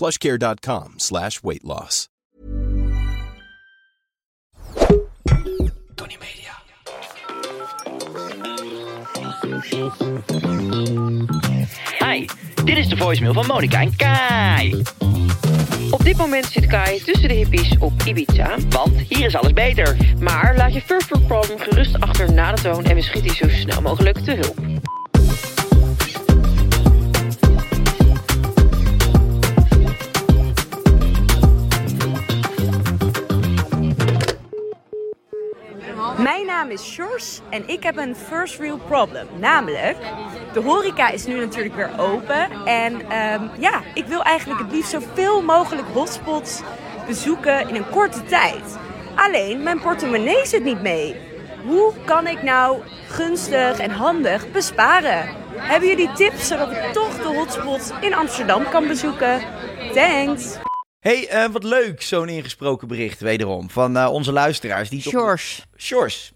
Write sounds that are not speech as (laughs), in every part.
plushcare.com slash weight loss. Tony Media. Hi, dit is de voicemail van Monica en Kai. Op dit moment zit Kai tussen de hippies op Ibiza. Want hier is alles beter. Maar laat je world problem gerust achter na de toon en we schieten zo snel mogelijk te hulp. Naam is Sjors en ik heb een first real problem. Namelijk, de horeca is nu natuurlijk weer open. En ehm, ja, ik wil eigenlijk het liefst zoveel mogelijk hotspots bezoeken in een korte tijd. Alleen, mijn portemonnee zit niet mee. Hoe kan ik nou gunstig en handig besparen? Hebben jullie tips zodat ik toch de hotspots in Amsterdam kan bezoeken? Thanks! Hey, eh, wat leuk, zo'n ingesproken bericht wederom van eh, onze luisteraars. Die toch- Sjors. Sjors.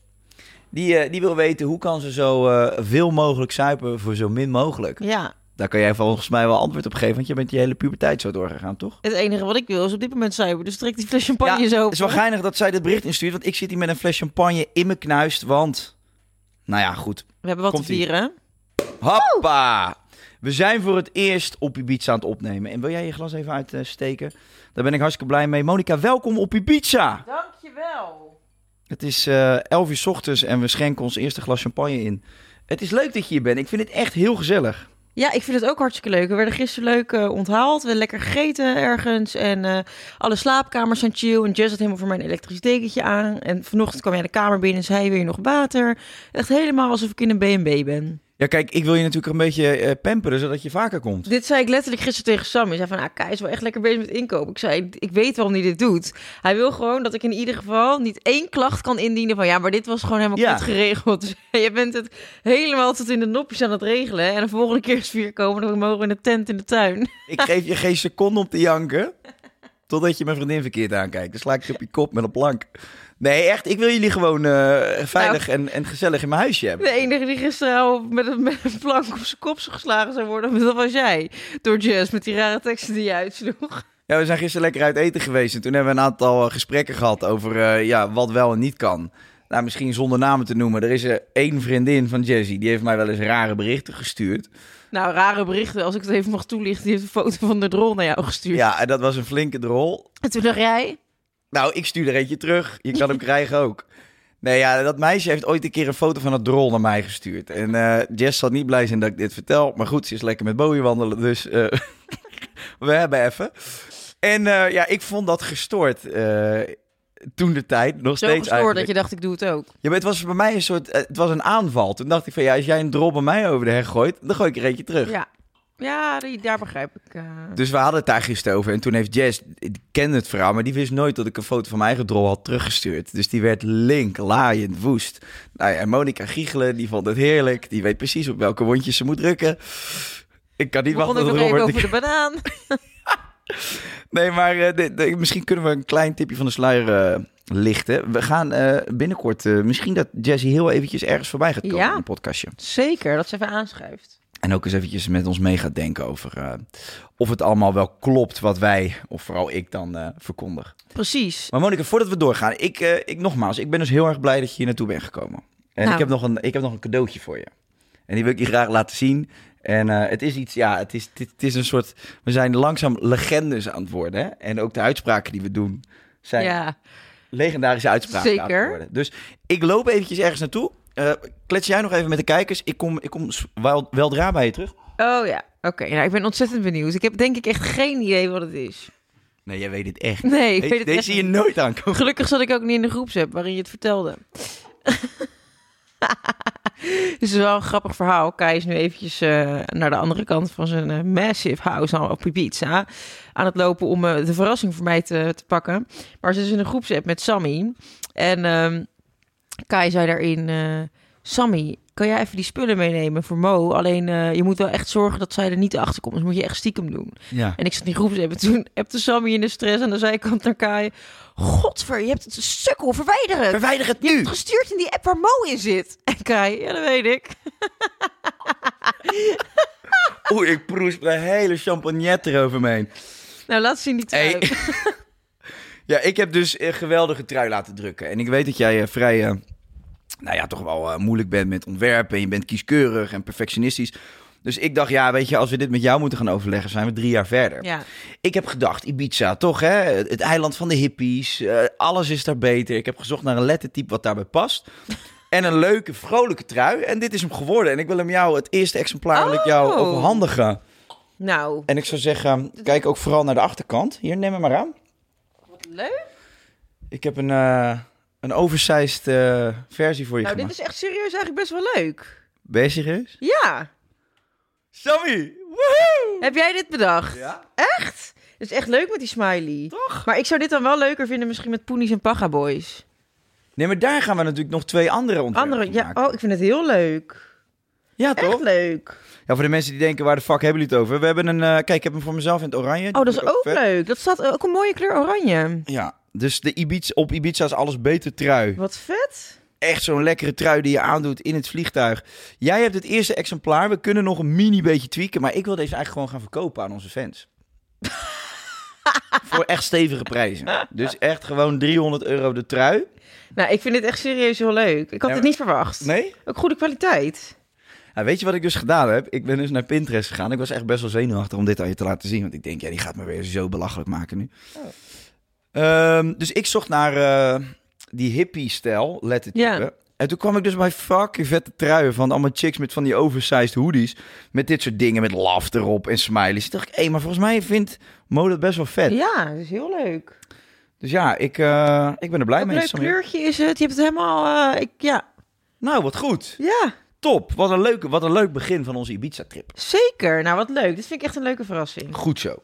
Die, eh, die wil weten hoe kan ze zo eh, veel mogelijk zuipen voor zo min mogelijk. Ja, Daar kan jij volgens mij wel antwoord op geven, want je bent je hele puberteit zo doorgegaan, toch? het enige wat ik wil is op dit moment zuipen. Dus trek die fles champagne ja, zo het is wel geinig dat zij dit bericht instuurt, want ik zit hier met een fles champagne in mijn knuist, want... Nou ja, goed. We hebben wat te vieren. Hoppa! We zijn voor het eerst op Ibiza aan het opnemen. En wil jij je glas even uitsteken? Daar ben ik hartstikke blij mee. Monika, welkom op Ibiza! Dankjewel. Het is eh 11 uur 's ochtends en we schenken ons eerste glas champagne in. Het is leuk dat je hier bent. Ik vind het echt heel gezellig. Ja, ik vind het ook hartstikke leuk. We werden gisteren leuk eh, onthaald. We hebben lekker gegeten ergens. En eh, alle slaapkamers zijn chill. En Jess had helemaal voor mij een elektrisch dekentje aan. En vanochtend kwam jij de kamer binnen en zei weer nog water. Echt helemaal alsof ik in een B&B ben. Ja, kijk, ik wil je natuurlijk een beetje eh, pamperen, zodat je vaker komt. Dit zei ik letterlijk gisteren tegen Sam. Hij zei van, ah, Kai is wel echt lekker bezig met inkopen. Ik zei, ik weet waarom hij dit doet. Hij wil gewoon dat ik in ieder geval niet één klacht kan indienen van... ja, maar dit was gewoon helemaal Ja. goed geregeld. Dus (laughs) je bent het helemaal tot in de nopjes aan het regelen. En de volgende keer is vier komen, dan mogen we in de tent in de tuin. Ik geef je geen seconde om te janken, (laughs) totdat je mijn vriendin verkeerd aankijkt. Dan sla ik je op je kop met een plank. Nee, echt, ik wil jullie gewoon eh, veilig en, en gezellig in mijn huisje hebben. De enige die gisteren al met een, met een plank op zijn kop geslagen zou worden, (laughs) dat was jij. Door Jess met die rare teksten die je uitsloeg. Ja, we zijn gisteren lekker uit eten geweest en toen hebben we een aantal eh, gesprekken gehad over eh, ja, wat wel en niet kan. Nou, misschien zonder namen te noemen. Er is er één vriendin van Jessie, die heeft mij wel eens rare berichten gestuurd. Nou, rare berichten, als ik het even mag toelichten. Die heeft een foto van de drol naar jou gestuurd. Ja, en dat was een flinke drol. En toen dacht jij, Nou, ik stuur er eentje terug. Je kan hem (laughs) krijgen ook. Nee, ja, dat meisje heeft ooit een keer een foto van een drol naar mij gestuurd. En eh, Jess zal niet blij zijn dat ik dit vertel. Maar goed, ze is lekker met Bowie wandelen, dus eh, (laughs) we hebben even. En eh, ja, ik vond dat gestoord toen de tijd. Nog zo steeds eigenlijk. dat je dacht, ik doe het ook. Ja, maar het was bij mij een soort... eh, Het was een aanval. Toen dacht ik van, ja, als jij een drol bij mij over de heg gooit... dan gooi ik er eentje terug. Ja, ja die, daar begrijp ik. eh. Dus we hadden het daar gisteren over. En toen heeft Jess, die kende het verhaal, maar die wist nooit dat ik een foto van mijn eigen drol had teruggestuurd. Dus die werd link, laaiend, woest. Nou ja, en Monica Giechelen, die vond het heerlijk. Die weet precies op welke wondjes ze moet drukken. Ik kan niet wachten tot over de banaan. (laughs) Nee, maar eh, de- de- misschien kunnen we een klein tipje van de sluier eh, lichten. We gaan eh, binnenkort, misschien dat Jessie heel eventjes ergens voorbij gaat komen Ja. in een podcastje. Zeker, dat ze even aanschuift. En ook eens eventjes met ons mee gaat denken over of het allemaal wel klopt wat wij, of vooral ik dan, verkondig. Precies. Maar Monika, voordat we doorgaan, ik, ik nogmaals, ik ben dus heel erg blij dat je hier naartoe bent gekomen. En Nou. ik, heb nog een, ik heb nog een cadeautje voor je. En die wil ik je graag laten zien. En eh, het is iets, ja, het is, het, het is een soort... We zijn langzaam legendes aan het worden. Hè? En ook de uitspraken die we doen zijn Ja, legendarische uitspraken aan Zeker. het worden. Dus ik loop eventjes ergens naartoe. Eh, klets jij nog even met de kijkers. Ik kom, ik kom wel, weldra bij je terug. oh ja. Oké, nou, ik ben ontzettend benieuwd. Ik heb denk ik echt geen idee wat het is. Nee, jij weet het echt. Nee, ik Deze- weet het Deze echt zie je nooit aankomen. Gelukkig zat ik ook niet in de groepsapp waarin je het vertelde. (laughs) (laughs) het is wel een grappig verhaal. Kai is nu eventjes eh, naar de andere kant van zijn eh, massive house nou, op Ibiza aan het lopen om eh, de verrassing voor mij te, te pakken. Maar ze is in een groepsapp met Sammy. En ehm, Kai zei daarin... Sammy, kan jij even die spullen meenemen voor Mo? Alleen je moet wel echt zorgen dat zij er niet achter komt. Dus moet je echt stiekem doen. Ja. En ik zat in die en toen hebte Sammy in de stress aan de zijkant naar Kai. Godver, je hebt het een sukkel, verwijder het. Verwijder het Je hebt nu. het gestuurd in die app waar Mo in zit. En Kai, ja dat weet ik. (laughs) Oeh, ik proes de hele champagnette erover me heen. Nou, laat zien die trui. Hey. (laughs) Ja, ik heb dus een geweldige trui laten drukken. En ik weet dat jij eh, vrij, eh, nou ja, toch wel eh, moeilijk bent met ontwerpen. En je bent kieskeurig en perfectionistisch. Dus ik dacht, ja, weet je, als we dit met jou moeten gaan overleggen, zijn we drie jaar verder. Ja, Ik heb gedacht, Ibiza, toch hè? Het eiland van de hippies. eh, alles is daar beter. Ik heb gezocht naar een lettertype wat daarbij past. En een leuke, vrolijke trui. En dit is hem geworden. En ik wil hem jou, het eerste exemplaar, wil ik jou Oh. overhandigen. nou, En ik zou zeggen, kijk ook vooral naar de achterkant. Hier, neem hem maar aan. wat leuk. Ik heb een, eh een oversized eh, versie voor je Nou, dit gemaakt. is echt serieus eigenlijk best wel leuk. Ben je serieus? Ja, Sammy! Woehoe! heb jij dit bedacht? Ja? Echt? Het is echt leuk met die smiley. Toch? Maar ik zou dit dan wel leuker vinden misschien met Poenies en Paga Boys. Nee, maar daar gaan we natuurlijk nog twee andere ontwerpen Andere, ja, maken. oh, ik vind het heel leuk. Ja, Echt toch? leuk. Ja, voor de mensen die denken, waar de fuck hebben jullie het over? We hebben een... eh, kijk, ik heb hem voor mezelf in het oranje. Oh, dat is ook vet. leuk. Dat staat ook een mooie kleur oranje. Ja, dus de Ibiza, op Ibiza is alles beter trui. Wat vet. Echt zo'n lekkere trui die je aandoet in het vliegtuig. Jij hebt het eerste exemplaar. We kunnen nog een mini beetje tweaken. Maar ik wil deze eigenlijk gewoon gaan verkopen aan onze fans. (laughs) Voor echt stevige prijzen. Dus echt gewoon 300 euro de trui. Nou, ik vind dit echt serieus heel leuk. Ik had Ja, het niet verwacht. Nee? Ook goede kwaliteit. Nou, weet je wat ik dus gedaan heb? Ik ben dus naar Pinterest gegaan. Ik was echt best wel zenuwachtig om dit aan je te laten zien. Want ik denk, ja, die gaat me weer zo belachelijk maken nu. Ehm, dus ik zocht naar eh, die hippie-stijl lettertype. Ja. En toen kwam ik dus bij fucking vette truien van allemaal chicks met van die oversized hoodies. Met dit soort dingen, met love erop en smileys. Toen dacht ik, hé, maar volgens mij vindt Mo dat best wel vet. Ja, dat is heel leuk. Dus ja, ik, eh, ik ben er blij Wat een mee. leuk Samir. kleurtje is het. Je hebt het helemaal... eh, ik, ja. Nou, wat goed. ja, Top. Wat een, leuk, wat een leuk begin van onze Ibiza-trip. zeker. Nou, wat leuk. Dit vind ik echt een leuke verrassing. Goed zo.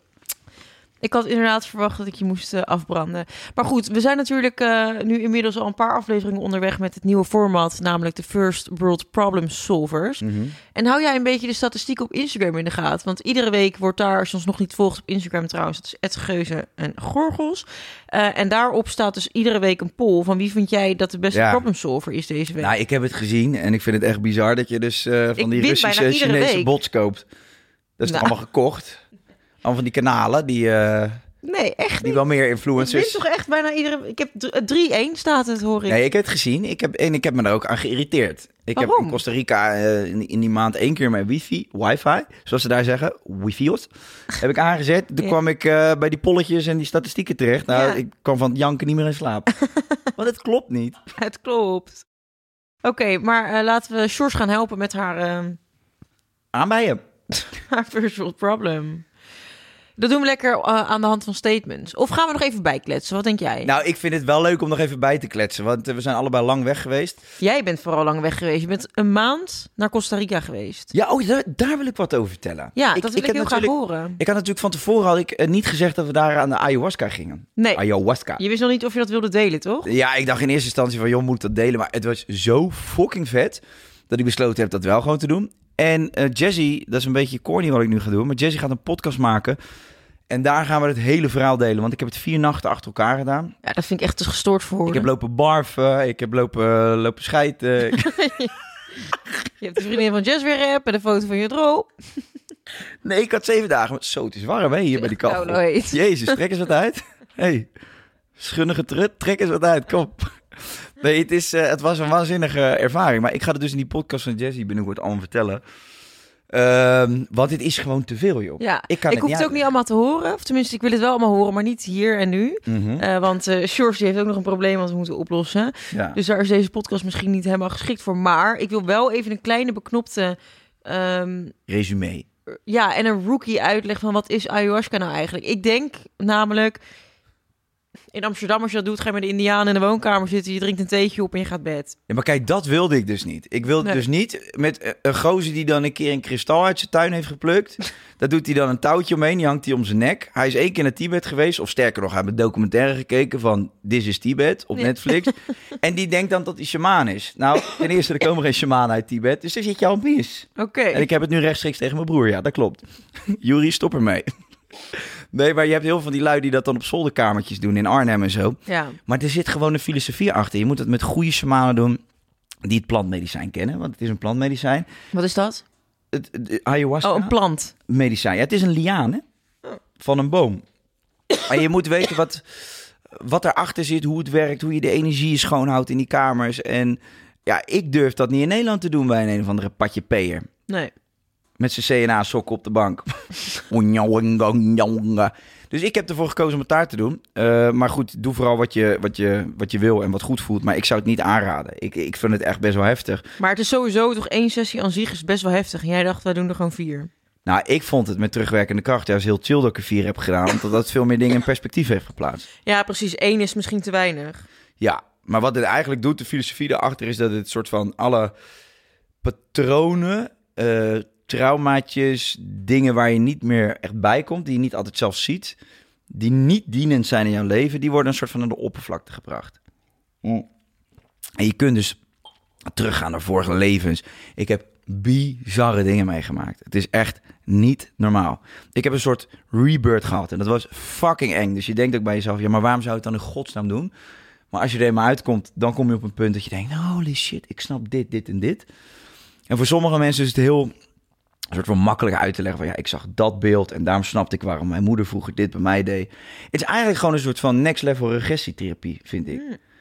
Ik had inderdaad verwacht dat ik je moest eh, afbranden. Maar goed, we zijn natuurlijk eh, nu inmiddels al een paar afleveringen onderweg met het nieuwe format, namelijk de First World Problem Solvers. Mhm. En hou jij een beetje de statistiek op Instagram in de gaten? Want iedere week wordt daar, als je ons nog niet volgt op Instagram trouwens, dat is @geuze en Gorgels. Eh, en daarop staat dus iedere week een poll van wie vind jij dat de beste Ja. problem solver is deze week. Nou, ik heb het gezien en ik vind het echt bizar dat je dus van Ik die Russische, Chinese week. bots koopt. Dat is Nou. allemaal gekocht? Van die kanalen die, eh, nee, echt die niet. wel meer Ik influencers... win toch echt bijna iedere... Ik heb d- 3-1 staat het, hoor ik. Nee, ik heb het gezien ik heb, en ik heb me daar ook aan geïrriteerd. Ik heb Waarom? in Costa Rica eh, in, in die maand één keer mijn wifi, wifi, zoals ze daar zeggen, wifi's, heb ik aangezet. Toen (laughs) Ja. kwam ik eh, bij die polletjes en die statistieken terecht. Nou, Ja. ik kwam van het janken niet meer in slaap. (laughs) Want het klopt niet. (laughs) Het klopt. Oké, maar eh, laten we Sjors gaan helpen met haar, ehm, Aan bij haar world problem. Dat doen we lekker eh, aan de hand van statements. Of gaan we nog even bijkletsen? Wat denk jij? Nou, ik vind het wel leuk om nog even bij te kletsen, want eh, we zijn allebei lang weg geweest. Jij bent vooral lang weg geweest. Je bent een maand naar Costa Rica geweest. Ja, oh, daar, daar wil ik wat over vertellen. Ja, dat wil ik, heb heel graag horen. Ik had natuurlijk van tevoren had ik eh, niet gezegd dat we daar aan de ayahuasca gingen. Nee, Ayahuasca. je wist nog niet of je dat wilde delen, toch? Ja, ik dacht in eerste instantie van, joh, moet ik dat delen? Maar het was zo fucking vet dat ik besloten heb dat wel gewoon te doen. En eh Jazzy, dat is een beetje corny wat ik nu ga doen, maar Jazzy gaat een podcast maken. En daar gaan we het hele verhaal delen, want ik heb het vier nachten achter elkaar gedaan. Ja, dat vind ik echt te gestoord voor Ik heb lopen barfen, ik heb lopen, lopen schijten. (laughs) Je hebt de vriendin van Jess weer app en de foto van je dro. nee, ik had zeven dagen. Zo, het is warm hè, hier bij die kachel. Nou. Jezus, trek eens wat uit. hey, schunnige trut, trek eens wat uit, kom. Nee, het, is, eh, het was een waanzinnige ervaring. Maar ik ga het dus in die podcast van Jesse binnenkort allemaal vertellen. Ehm, want het is gewoon te veel, joh. Ja, Ik kan het hoef niet het ook niet allemaal te horen. Of tenminste, ik wil het wel allemaal horen, maar niet hier en nu. Mhm. Eh, want die heeft ook nog een probleem wat we moeten oplossen. ja. Dus daar is deze podcast misschien niet helemaal geschikt voor. Maar ik wil wel even een kleine beknopte... ehm, Resume. ja, en een rookie uitleg van wat is ayahuasca nou eigenlijk? Ik denk namelijk... In Amsterdam, als je dat doet, ga je met de indianen in de woonkamer zitten. Je drinkt een theetje op en je gaat bed. Ja, maar kijk, dat wilde ik dus niet. Ik wilde Nee. dus niet met eh, een gozer die dan een keer een kristal uit zijn tuin heeft geplukt. (laughs) Daar doet hij dan een touwtje omheen, die hangt hij om zijn nek. Hij is één keer naar Tibet geweest, of sterker nog, hij heeft een documentaire gekeken van This is Tibet op. Netflix. (laughs) en die denkt dan dat hij shamaan is. Nou, ten eerste, er komen geen shamanen uit Tibet, dus daar zit je al mis. Oké. En ik heb het nu rechtstreeks tegen mijn broer, ja, dat klopt. (laughs) Juri, stop ermee. Nee, maar je hebt heel veel van die lui die dat dan op zolderkamertjes doen in Arnhem en zo. Ja. Maar er zit gewoon een filosofie achter. Je moet het met goede shamanen doen die het plantmedicijn kennen. Want het is een plantmedicijn. Wat is dat? Het, het- ayahuasca. Oh, een plant. medicijn. Ja, het is een liaan hè? van een boom. En je moet weten wat, wat erachter zit, hoe het werkt, hoe je de energie schoonhoudt in die kamers. En ja, ik durf dat niet in Nederland te doen bij een, een of andere patje peer. Nee. Met zijn CNA-sokken op de bank. (laughs) dus ik heb ervoor gekozen om het daar te doen. Eh, maar goed, doe vooral wat je, wat, je, wat je wil en wat goed voelt. Maar ik zou het niet aanraden. Ik, ik vind het echt best wel heftig. Maar het is sowieso toch één sessie aan zich is best wel heftig. En jij dacht, wij doen er gewoon vier. Nou, ik vond het met terugwerkende kracht juist heel chill dat ik er vier heb gedaan. Omdat dat veel meer dingen in perspectief heeft geplaatst. Ja, precies. Eén is misschien te weinig. Ja, maar wat het eigenlijk doet, de filosofie daarachter, is dat het soort van alle patronen, eh, traumaatjes, dingen waar je niet meer echt bij komt, die je niet altijd zelf ziet, die niet dienend zijn in jouw leven, die worden een soort van aan de oppervlakte gebracht. En je kunt dus teruggaan naar vorige levens. Ik heb bizarre dingen meegemaakt. Het is echt niet normaal. Ik heb een soort rebirth gehad en dat was fucking eng. Dus je denkt ook bij jezelf, ja, maar waarom zou je het dan in godsnaam doen? Maar als je er eenmaal uitkomt, dan kom je op een punt dat je denkt, holy shit, ik snap dit, dit en dit. En voor sommige mensen is het heel een soort van makkelijk uit te leggen van ja, ik zag dat beeld en daarom snapte ik waarom mijn moeder vroeger dit bij mij deed. Het is eigenlijk gewoon een soort van next level regressietherapie, vind ik.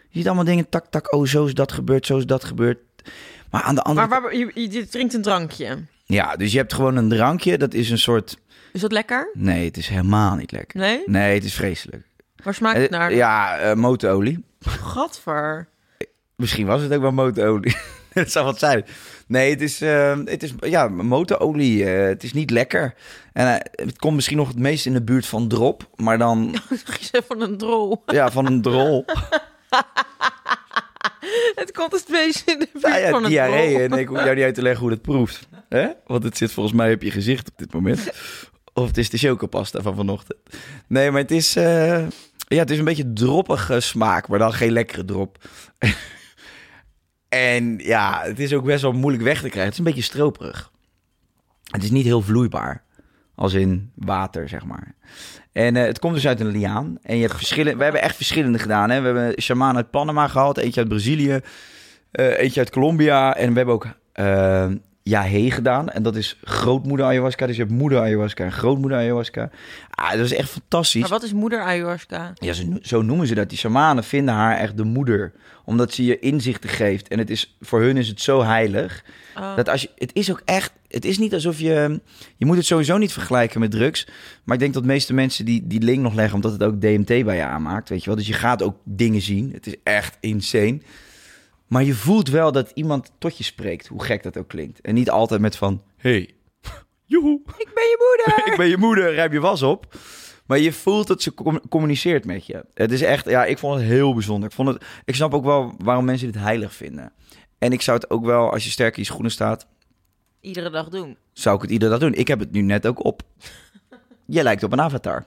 Je ziet allemaal dingen, tak, tak, oh, zo is dat gebeurd, zo is dat gebeurd. Maar aan de andere Maar waar, je, je drinkt een drankje. Ja, dus je hebt gewoon een drankje, dat is een soort... Is dat lekker? Nee, het is helemaal niet lekker. Nee? Nee, het is vreselijk. Waar smaakt het Eh, naar? Ja, eh, motorolie. Gadver. Misschien was het ook wel motorolie. (laughs) (laughs) Het zou wat zijn. Nee, het is, eh, het is ja, motorolie. eh, het is niet lekker. En eh, het komt misschien nog het meest in de buurt van drop. Maar dan (laughs) zegt van een drol. (laughs) ja, van een drol. Het komt het meest in de buurt Nou ja, van een diarree. drol. En ik hoef jou niet uit te leggen hoe het proeft. hè? Want het zit volgens mij op je gezicht op dit moment. Of het is de chocopasta van vanochtend. Nee, maar het is, eh, ja, het is een beetje droppige smaak. Maar dan geen lekkere drop. En ja, het is ook best wel moeilijk weg te krijgen. Het is een beetje stroperig. Het is niet heel vloeibaar. Als in water, zeg maar. En eh, het komt dus uit een liaan. En je hebt verschillende. We hebben echt verschillende gedaan. Hè? We hebben een shaman uit Panama gehad, eentje uit Brazilië, eh, eentje uit Colombia. En we hebben ook eh Yahe gedaan. En dat is grootmoeder ayahuasca. Dus je hebt moeder ayahuasca en grootmoeder ayahuasca. Ah, dat is echt fantastisch. Maar wat is moeder ayahuasca? Ja, zo noemen ze dat. Die shamanen vinden haar echt de moeder. Omdat ze je inzichten geeft. En het is, voor hun is het zo heilig. Oh. Dat als je, het is ook echt... Het is niet alsof je... Je moet het sowieso niet vergelijken met drugs. Maar ik denk dat de meeste mensen die, die link nog leggen... omdat het ook DMT bij je aanmaakt. Weet je wel? Dus je gaat ook dingen zien. Het is echt insane. Maar je voelt wel dat iemand tot je spreekt. Hoe gek dat ook klinkt. En niet altijd met van... Hey, (laughs) joehoe. Ik ben je moeder! (laughs) ik ben je moeder, ruim je was op. Maar je voelt dat ze com- communiceert met je. Het is echt, ja, ik vond het heel bijzonder. Ik, vond het, ik snap ook wel waarom mensen dit heilig vinden. En ik zou het ook wel, als je sterk in je schoenen staat, Iedere dag doen. zou ik het iedere dag doen. Ik heb het nu net ook op. Je lijkt op een avatar.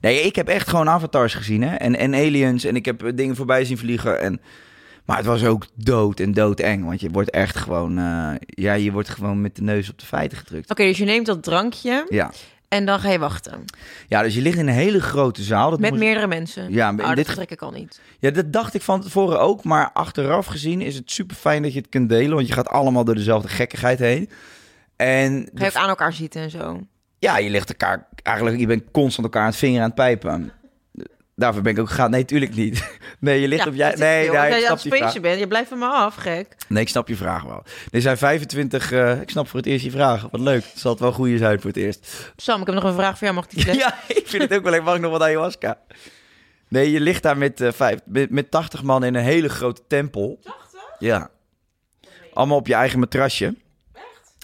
Nee, ik heb echt gewoon avatars gezien, hè. En, en aliens, en ik heb eh, dingen voorbij zien vliegen. En, maar het was ook dood en doodeng. Want je wordt echt gewoon, eh, ja, je wordt gewoon met de neus op de feiten gedrukt. Oké, dus je neemt dat drankje Ja. en dan ga je wachten. ja, dus je ligt in een hele grote zaal. Dat Met moest- meerdere mensen. Ja, oh, dat dit ge- trek ik al niet. Ja, dat dacht ik van tevoren ook. Maar achteraf gezien is het super fijn dat je het kunt delen. Want je gaat allemaal door dezelfde gekkigheid heen. En Ga je ook aan elkaar zitten en zo. ja, je ligt elkaar eigenlijk, je bent constant elkaar aan het vinger aan het pijpen. Daarvoor ben ik ook gegaan. Nee, tuurlijk niet. (laughs) Nee, je ligt Ja, op jij. Nee, ik snap die vraag. bent, je blijft van me af, gek. Nee, ik snap je vraag wel. Er zijn 25... eh, ik snap voor het eerst je vraag. Wat leuk. Het zal het wel goede zijn voor het eerst. Sam, ik heb nog een vraag voor jou. Mag ik die? (laughs) Ja, ik vind het ook wel leuk. Mag ik nog wat ayahuasca? Nee, je ligt daar met, eh, vijf, met, met 80 man in een hele grote tempel. 80? Ja. Allemaal op je eigen matrasje.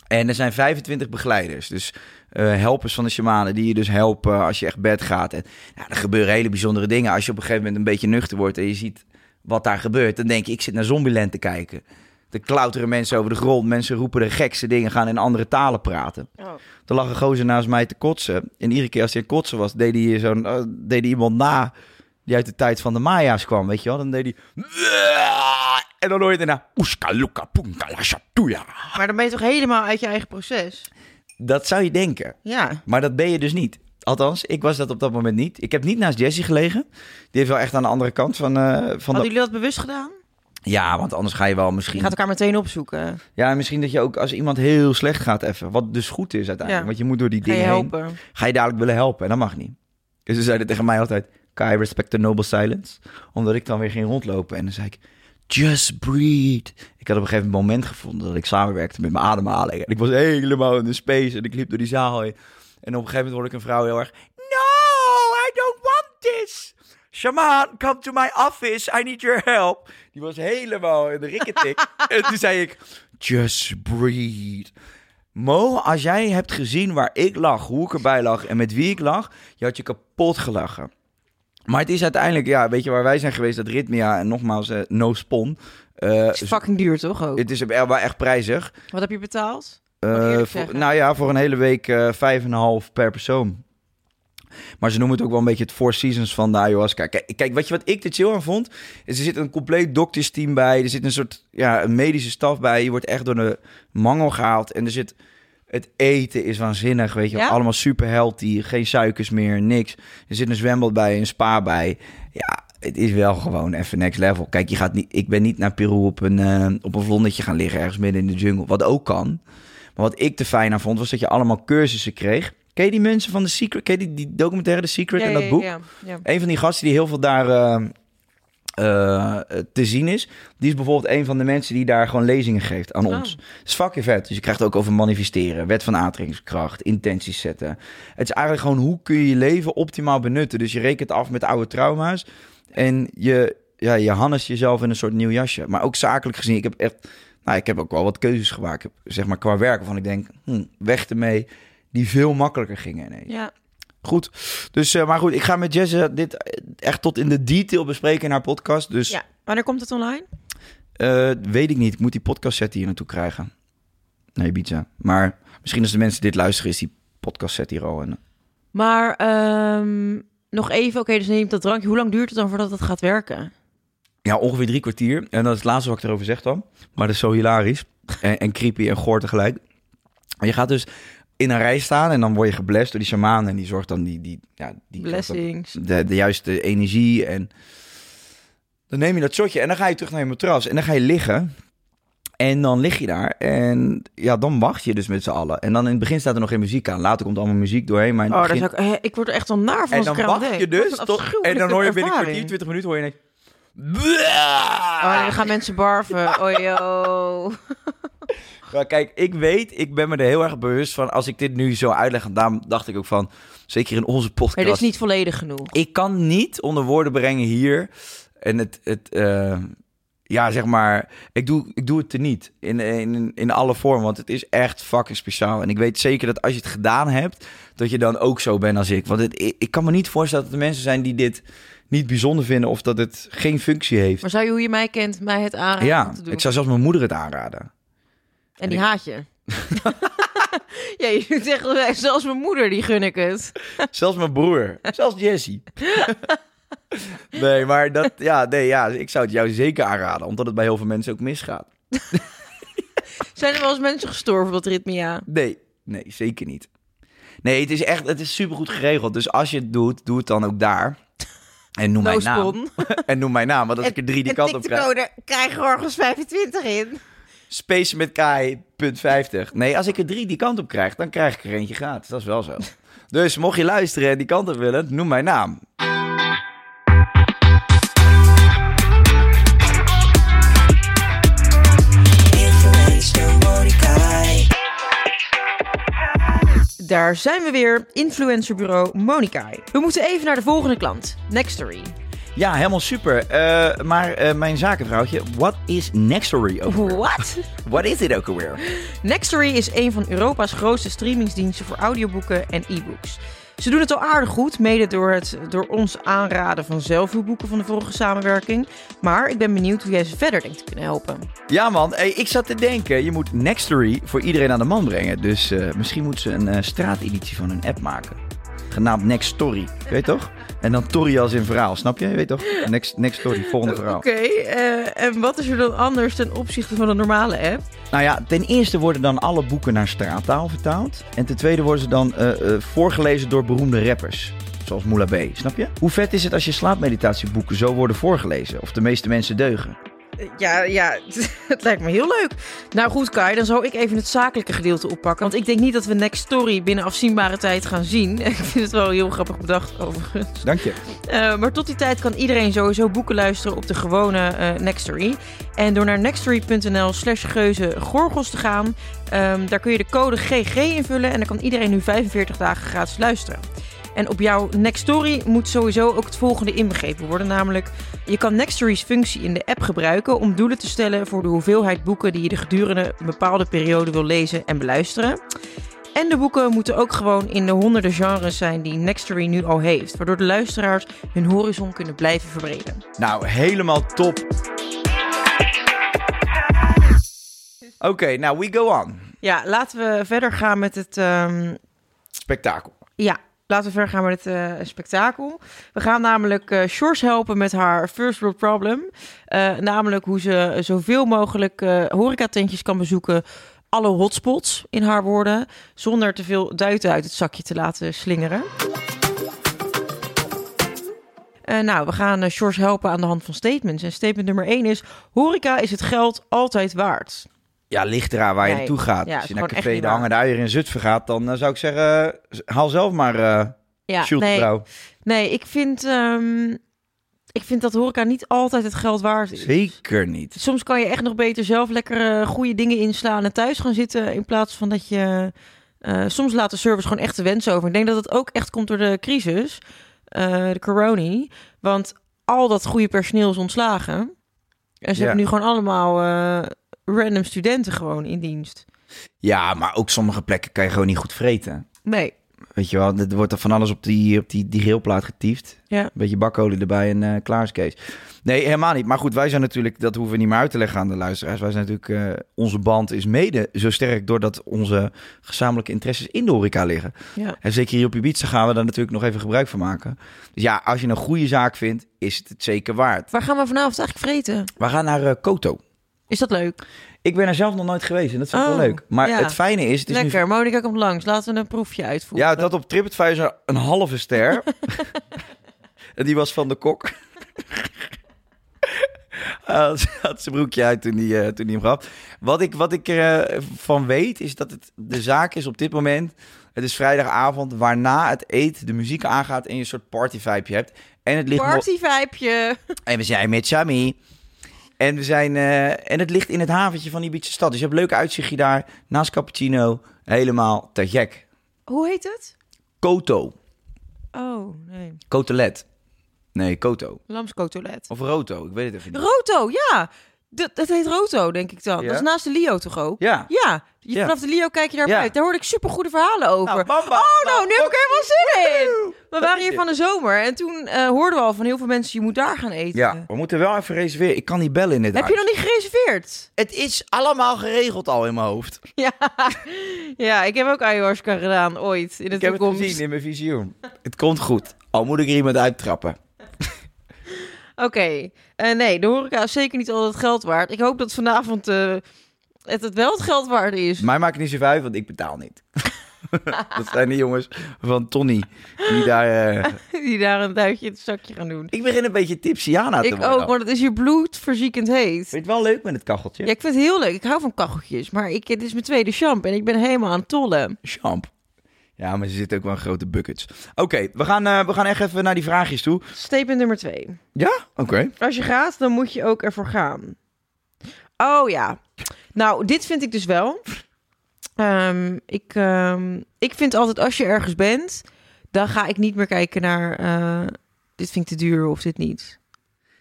En er zijn 25 begeleiders. Dus eh, helpers van de shamanen die je dus helpen als je echt bed gaat. En nou, er gebeuren hele bijzondere dingen. Als je op een gegeven moment een beetje nuchter wordt en je ziet wat daar gebeurt, dan denk je, ik zit naar Zombieland te kijken. Er klauteren mensen over de grond, mensen roepen de gekste dingen, gaan in andere talen praten. Oh. Er lag een gozer naast mij te kotsen. En iedere keer als hij aan kotsen was, deed hij, zo'n, eh, deed hij iemand na die uit de tijd van de Maya's kwam, weet je wel. Dan deed hij... En dan hoor je daarna... Maar dan ben je toch helemaal uit je eigen proces? Dat zou je denken. Ja. Maar dat ben je dus niet. Althans, ik was dat op dat moment niet. Ik heb niet naast Jessie gelegen. Die heeft wel echt aan de andere kant van... eh, van Hadden de... jullie dat bewust gedaan? Ja, want anders ga je wel Je misschien... gaat elkaar meteen opzoeken. Ja, en misschien dat je ook als iemand heel slecht gaat even... Wat dus goed is uiteindelijk. Ja. Want je moet door die Ga je dingen heen. helpen? Ga je dadelijk willen helpen. En dat mag niet. Dus ze zeiden tegen mij altijd... Kai, respect the noble silence. Omdat ik dan weer ging rondlopen. En dan zei ik... Just breathe. Ik had op een gegeven moment gevonden dat ik samenwerkte met mijn ademhaling. En ik was helemaal in de space en ik liep door die zaal heen. En op een gegeven moment hoorde ik een vrouw heel erg... No, I don't want this. Shaman, come to my office. I need your help. Die was helemaal in de rikketik. (laughs) en toen zei ik... Just breathe. Mo, als jij hebt gezien waar ik lag, hoe ik erbij lag en met wie ik lag, je had je kapot gelachen. Maar het is uiteindelijk, ja, weet je waar wij zijn geweest, dat Ritmia en nogmaals, eh, no spon. Eh, Het is fucking duur, toch ook? het is wel echt prijzig. Wat heb je betaald? Eh, Mag ik eerlijk voor- zeggen? nou ja, voor een hele week eh, vijf en een half per persoon. Maar ze noemen het ook wel een beetje het Four Seasons van de ayahuasca. Kijk, kijk weet je wat ik er chill aan vond? Is er zit een compleet doktersteam bij. Er zit een soort ja, een medische staf bij. Je wordt echt door de mangel gehaald. En er zit... Het eten is waanzinnig, weet je. Ja? Allemaal super healthy. Geen suikers meer, niks. Er zit een zwembad bij, een spa bij. Ja, het is wel gewoon even next level. Kijk, je gaat niet, ik ben niet naar Peru op een, eh, op een vlondetje gaan liggen ergens midden in de jungle. Wat ook kan. Maar wat ik te fijn aan vond, was dat je allemaal cursussen kreeg. Ken je die mensen van The Secret? Ken je die, die documentaire The Secret en dat boek? Ja, ja. Een van die gasten die heel veel daar eh, eh, te zien is, die is bijvoorbeeld een van de mensen die daar gewoon lezingen geeft aan Oh. ons. Het is fucking vet. Dus je krijgt ook over manifesteren, wet van aantrekkingskracht, intenties zetten. Het is eigenlijk gewoon hoe kun je je leven optimaal benutten. Dus je rekent af met oude trauma's en je, ja, je hannes jezelf in een soort nieuw jasje. Maar ook zakelijk gezien, ik heb echt, nou, ik heb ook wel wat keuzes gemaakt, zeg maar qua werk, waarvan ik denk, hm, weg ermee, die veel makkelijker gingen ineens. Ja. Goed. Dus, eh, maar goed, ik ga met Jesse dit echt tot in de detail bespreken in haar podcast. Dus ja. Wanneer komt het online? eh, weet ik niet. Ik moet die podcast set hier naartoe krijgen. Nee, Ibiza. Maar misschien als de mensen dit luisteren, is die podcast set hier al. En, Maar ehm, nog even, oké, dus neemt dat drankje. Hoe lang duurt het dan voordat het gaat werken? ja, ongeveer drie kwartier. En dat is het laatste wat ik erover zeg dan. Maar dat is zo hilarisch. En, en creepy en goor tegelijk. Maar je gaat dus in een rij staan en dan word je geblest door die shaman. En die zorgt dan die... die, ja, die Blessings. de, de juiste energie. En dan neem je dat shotje en dan ga je terug naar je matras. En dan ga je liggen. En dan lig je daar. En ja, dan wacht je dus met z'n allen. En dan in het begin staat er nog geen muziek aan. Later komt allemaal muziek doorheen. Maar in Oh, het begin... zou ik, eh, ik word er echt wel naar van En dan wacht je dus. Tot... En dan hoor je binnen een kwartier, 20 minuten hoor je ineens... Oh, nee, dan gaan mensen barven. Maar kijk, ik weet, ik ben me er heel erg bewust van... als ik dit nu zo uitleg... en daarom dacht ik ook van... zeker in onze podcast... Maar dit is niet volledig genoeg. ik kan niet onder woorden brengen hier. En het, het eh, ja, zeg maar, ik doe, ik doe het te niet. In, in, in alle vormen, want het is echt fucking speciaal. En ik weet zeker dat als je het gedaan hebt, dat je dan ook zo bent als ik. Want het, ik, ik kan me niet voorstellen dat er mensen zijn die dit niet bijzonder vinden of dat het geen functie heeft. Maar zou je, hoe je mij kent, mij het aanraden Ja, te doen? ik zou zelfs mijn moeder het aanraden. En die haat je. (laughs) ja, je echt, zelfs mijn moeder, die gun ik het. (laughs) Zelfs mijn broer. Zelfs Jessie. (laughs) nee, maar dat, ja, nee, ja, ik zou het jou zeker aanraden, omdat het bij heel veel mensen ook misgaat. Zijn er wel eens mensen gestorven op ritmia? Nee, nee, zeker niet. Nee, het is echt, het is supergoed geregeld. Dus als je het doet, doe het dan ook daar. En noem No mijn naam. (laughs) En noem mijn naam, want als ik er drie die kant op krijg. code, krijg Gorgels 25 in. Space met Kai, punt 50. Nee, als ik er drie die kant op krijg, dan krijg ik er eentje gratis. Dat is wel zo. (laughs) Dus mocht je luisteren en die kant op willen, noem mijn naam. Daar zijn we weer. Influencerbureau Monica. We moeten even naar de volgende klant. Nextory. Ja, helemaal super. Eh, maar eh, mijn zakenvrouwtje, what is Nextory ook alweer? What? (laughs) What is dit ook alweer? Nextory is een van Europa's grootste streamingsdiensten voor audioboeken en e-books. Ze doen het al aardig goed, mede door het door ons aanraden van zelfhulpboeken van de vorige samenwerking. Maar ik ben benieuwd hoe jij ze verder denkt te kunnen helpen. Ja man, hey, ik zat te denken, je moet Nextory voor iedereen aan de man brengen. Dus eh, misschien moeten ze een eh, straateditie van hun app maken. Genaamd Next Story, weet je toch? En dan Tory als in verhaal, snap je? Je weet toch? Next, next Story, volgende verhaal. Oké, eh, en wat is er dan anders ten opzichte van een normale app? Nou ja, ten eerste worden dan alle boeken naar straattaal vertaald. En ten tweede worden ze dan eh, eh, voorgelezen door beroemde rappers. Zoals Moula B, snap je? Hoe vet is het als je slaapmeditatieboeken zo worden voorgelezen? Of de meeste mensen deugen? Ja, ja, (laughs) het lijkt me heel leuk. Nou goed, Kai, dan zou ik even het zakelijke gedeelte oppakken. Want ik denk niet dat we Next Story binnen afzienbare tijd gaan zien. (laughs) Ik vind het wel heel grappig bedacht, overigens. Dank je. Uh, maar tot die tijd kan iedereen sowieso boeken luisteren op de gewone uh, Nextory. En door naar nextory.nl slash geuze gorgels te gaan, um, daar kun je de code GG invullen en dan kan iedereen nu 45 dagen gratis luisteren. En op jouw Nextory moet sowieso ook het volgende inbegrepen worden. Namelijk, je kan Nextory's functie in de app gebruiken om doelen te stellen voor de hoeveelheid boeken die je de gedurende een bepaalde periode wil lezen en beluisteren. En de boeken moeten ook gewoon in de honderden genres zijn die Nextory nu al heeft. Waardoor de luisteraars hun horizon kunnen blijven verbreden. Nou, helemaal top. Oké, okay, nou, we go on. Ja, laten we verder gaan met het... Um... Spektakel. Ja, laten we verder gaan met het uh, spektakel. We gaan namelijk uh, Shores helpen met haar first world problem. Uh, namelijk hoe ze zoveel mogelijk horecatentjes kan bezoeken. Alle hotspots, in haar woorden. Zonder te veel duiten uit het zakje te laten slingeren. nou, we gaan Shores helpen aan de hand van statements. En statement nummer 1 is... Horeca is het geld altijd waard. Ja, ligt eraan waar je Nee, naartoe gaat. ja, Als je naar Café de. Hangende Uier in Zutphen gaat, dan eh, zou ik zeggen, eh, haal zelf maar eh Ja, nee, nee ik, vind, ehm, ik vind dat horeca niet altijd het geld waard is. Zeker niet. Soms kan je echt nog beter zelf lekker goede dingen inslaan en thuis gaan zitten. In plaats van dat je. soms laat de service gewoon echt de wens over. Ik denk dat het ook echt komt door de crisis, de corona. Want al dat goede personeel is ontslagen. En ze Ja. hebben nu gewoon allemaal random studenten gewoon in dienst. Ja, maar ook sommige plekken kan je gewoon niet goed vreten. Nee. Weet je wel, er wordt er van alles op die, op die, die geelplaat getiefd. Ja. Een beetje bakolie erbij en klaar is Kees. Nee, helemaal niet. Maar goed, wij zijn natuurlijk, dat hoeven we niet meer uit te leggen aan de luisteraars. Wij zijn natuurlijk, eh, onze band is mede zo sterk doordat onze gezamenlijke interesses in de horeca liggen. Ja. En zeker hier op Ibiza gaan we daar natuurlijk nog even gebruik van maken. Dus ja, als je een goede zaak vindt, is het het zeker waard. Waar gaan we vanavond eigenlijk vreten? We gaan naar eh, Koto. Is dat leuk? Ik ben er zelf nog nooit geweest en dat vind ik Oh, wel leuk. Maar ja. het fijne is, het is nu Lekker. Monika komt langs. Laten we een proefje uitvoeren. Ja, dat op TripAdvisor een halve ster. (laughs) en die was van de kok. (laughs) Hij had, had zijn broekje uit toen hij, eh, toen hij hem gaf. Wat ik, wat ik ervan weet, is dat het de zaak is op dit moment... Het is vrijdagavond, waarna het eten de muziek aangaat... en je een soort party-vibe hebt. En het ligt en we zijn met Sami. En, we zijn, eh, en het ligt in het haventje van Ibiza stad. Dus je hebt een leuk uitzichtje daar. Naast Cappuccino. Helemaal te gek. Hoe heet het? Koto. Oh, nee. Kotelet. Nee, Koto. Lamskotelet. Of Roto, ik weet het even niet. Roto, ja. Dat, dat heet Roto, denk ik dan. Ja? Dat is naast de Lio toch ook? Ja. Ja. Je. Vanaf de Lio kijk je daar buiten. Daar hoorde ik super goede verhalen over. Nou, oh, nou, nu heb ik helemaal zin in. We waren hier van de zomer en toen eh, hoorden we al van heel veel mensen, je moet daar gaan eten. Ja, we moeten wel even reserveren. Ik kan niet bellen in dit Heb je nog niet gereserveerd? Het is allemaal geregeld al in mijn hoofd. (laughs) Ja. ja, ik heb ook ayahuasca gedaan ooit in de Ik heb het toekomst. gezien in mijn visioen. Het komt goed. Al moet ik er iemand uittrappen. Oké, Eh, nee, de horeca is zeker niet al het geld waard. Ik hoop dat vanavond eh, het, het wel het geld waard is. Mij maakt het niet zo uit, want ik betaal niet. (laughs) dat zijn de jongens van Tony. Die daar... eh, (laughs) Die daar een duitje in het zakje gaan doen. Ik begin een beetje tipsiana te Ik worden. ook, want het is je bloed verziekend heet. Vind je het wel leuk met het kacheltje? Ja, ik vind het heel leuk. Ik hou van kacheltjes. Maar ik, dit is mijn tweede champ en ik ben helemaal aan het tollen. Champ. Ja, maar ze zitten ook wel in grote buckets. Oké, we, gaan, eh, we gaan echt even naar die vraagjes toe. Statement nummer twee. Ja? Oké. Als je gaat, dan moet je ook ervoor gaan. Oh ja. Nou, dit vind ik dus wel. Ehm, ik, ehm, ik vind altijd als je ergens bent, dan ga ik niet meer kijken naar eh, dit vind ik te duur of dit niet.